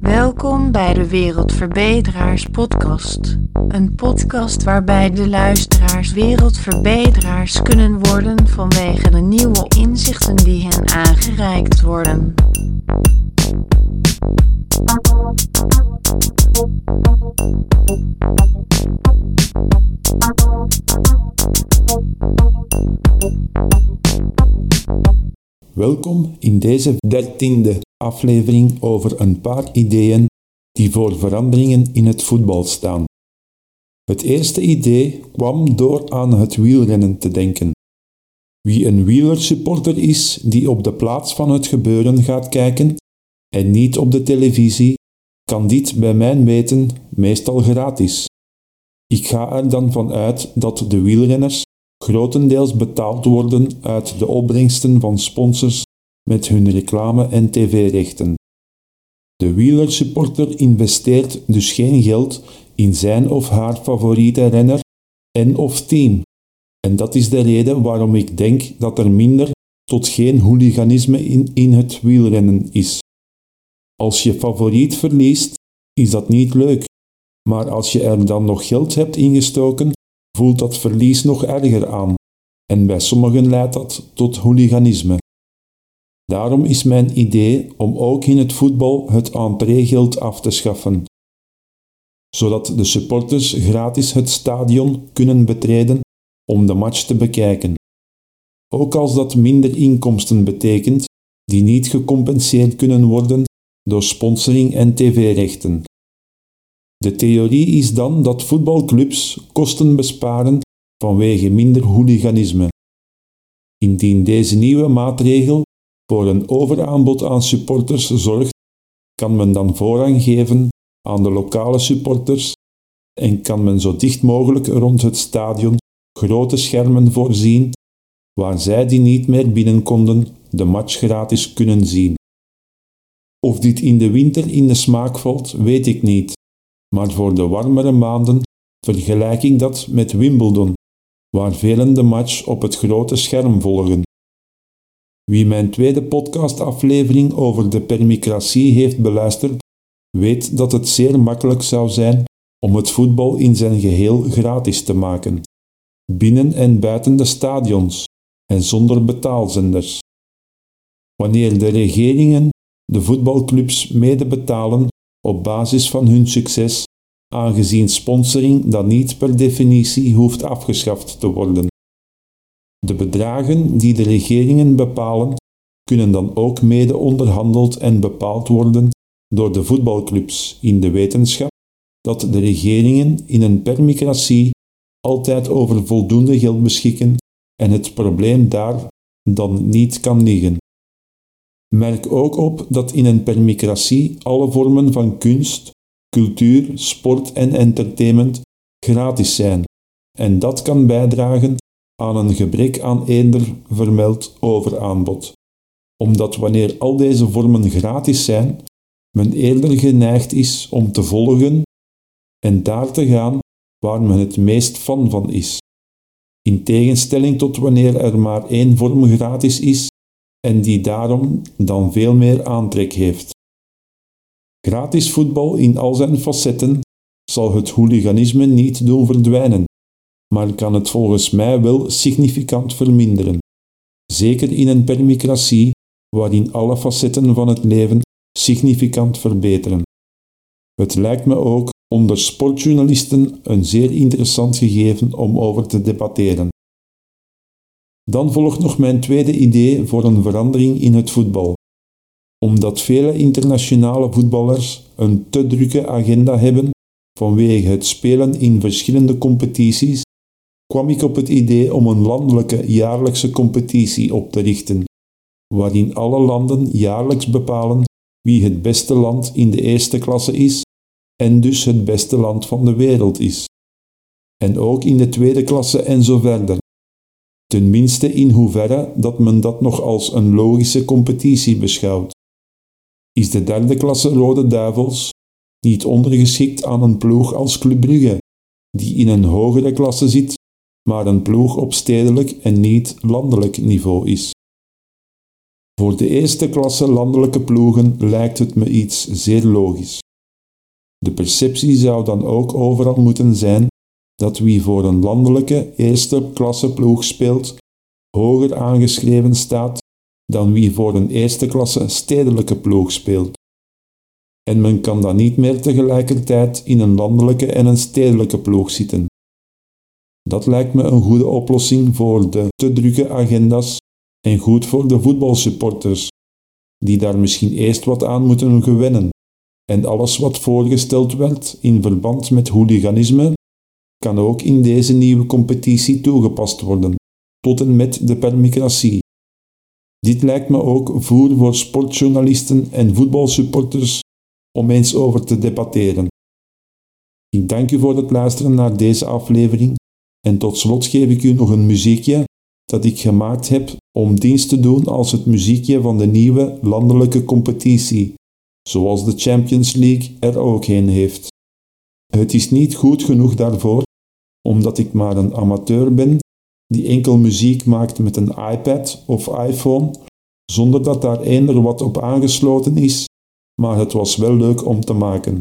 Welkom bij de Wereldverbeteraars Podcast. Een podcast waarbij de luisteraars wereldverbeteraars kunnen worden vanwege de nieuwe inzichten die hen aangereikt worden. Welkom in deze dertiende aflevering over een paar ideeën die voor veranderingen in het voetbal staan. Het eerste idee kwam door aan het wielrennen te denken. Wie een wielersupporter is die op de plaats van het gebeuren gaat kijken en niet op de televisie, kan dit bij mijn weten meestal gratis. Ik ga er dan van uit dat de wielrenners grotendeels betaald worden uit de opbrengsten van sponsors met hun reclame- en tv-rechten. De wielersupporter investeert dus geen geld in zijn of haar favoriete renner en of team. En dat is de reden waarom ik denk dat er minder tot geen hooliganisme in, in het wielrennen is. Als je favoriet verliest, is dat niet leuk, maar als je er dan nog geld hebt ingestoken, voelt dat verlies nog erger aan. En bij sommigen leidt dat tot hooliganisme. Daarom is mijn idee om ook in het voetbal het entreegeld af te schaffen, zodat de supporters gratis het stadion kunnen betreden om de match te bekijken. Ook als dat minder inkomsten betekent die niet gecompenseerd kunnen worden door sponsoring en tv-rechten. De theorie is dan dat voetbalclubs kosten besparen vanwege minder hooliganisme. Indien deze nieuwe maatregel voor een overaanbod aan supporters zorgt, kan men dan voorrang geven aan de lokale supporters en kan men zo dicht mogelijk rond het stadion grote schermen voorzien waar zij die niet meer binnen konden de match gratis kunnen zien. Of dit in de winter in de smaak valt, weet ik niet, maar voor de warmere maanden vergelijk ik dat met Wimbledon, waar velen de match op het grote scherm volgen. Wie mijn tweede podcastaflevering over de permicratie heeft beluisterd, weet dat het zeer makkelijk zou zijn om het voetbal in zijn geheel gratis te maken, binnen en buiten de stadions en zonder betaalzenders. Wanneer de regeringen de voetbalclubs mede betalen op basis van hun succes, aangezien sponsoring dan niet per definitie hoeft afgeschaft te worden. De bedragen die de regeringen bepalen, kunnen dan ook mede onderhandeld en bepaald worden door de voetbalclubs in de wetenschap dat de regeringen in een permicratie altijd over voldoende geld beschikken en het probleem daar dan niet kan liggen. Merk ook op dat in een permicratie alle vormen van kunst, cultuur, sport en entertainment gratis zijn en dat kan bijdragen aan een gebrek aan eender vermeld overaanbod. Omdat wanneer al deze vormen gratis zijn, men eerder geneigd is om te volgen en daar te gaan waar men het meest fan van is. In tegenstelling tot wanneer er maar één vorm gratis is en die daarom dan veel meer aantrek heeft. Gratis voetbal in al zijn facetten zal het hooliganisme niet doen verdwijnen, maar kan het volgens mij wel significant verminderen. Zeker in een permicratie waarin alle facetten van het leven significant verbeteren. Het lijkt me ook onder sportjournalisten een zeer interessant gegeven om over te debatteren. Dan volgt nog mijn tweede idee voor een verandering in het voetbal. Omdat vele internationale voetballers een te drukke agenda hebben vanwege het spelen in verschillende competities, kwam ik op het idee om een landelijke jaarlijkse competitie op te richten, waarin alle landen jaarlijks bepalen wie het beste land in de eerste klasse is en dus het beste land van de wereld is. En ook in de tweede klasse en zo verder. Tenminste in hoeverre dat men dat nog als een logische competitie beschouwt. Is de derde klasse Rode Duivels niet ondergeschikt aan een ploeg als Club Brugge, die in een hogere klasse zit, maar een ploeg op stedelijk en niet landelijk niveau is? Voor de eerste klasse landelijke ploegen lijkt het me iets zeer logisch. De perceptie zou dan ook overal moeten zijn dat wie voor een landelijke eerste klasse ploeg speelt, hoger aangeschreven staat dan wie voor een eerste klasse stedelijke ploeg speelt. En men kan dan niet meer tegelijkertijd in een landelijke en een stedelijke ploeg zitten. Dat lijkt me een goede oplossing voor de te drukke agenda's en goed voor de voetbalsupporters, die daar misschien eerst wat aan moeten gewennen. En alles wat voorgesteld werd in verband met hooliganisme kan ook in deze nieuwe competitie toegepast worden, tot en met de permicratie. Dit lijkt me ook voer voor sportjournalisten en voetbalsupporters om eens over te debatteren. Ik dank u voor het luisteren naar deze aflevering en tot slot geef ik u nog een muziekje dat ik gemaakt heb om dienst te doen als het muziekje van de nieuwe landelijke competitie, zoals de Champions League er ook een heeft. Het is niet goed genoeg daarvoor, omdat ik maar een amateur ben die enkel muziek maakt met een iPad of iPhone, zonder dat daar eender wat op aangesloten is, maar het was wel leuk om te maken.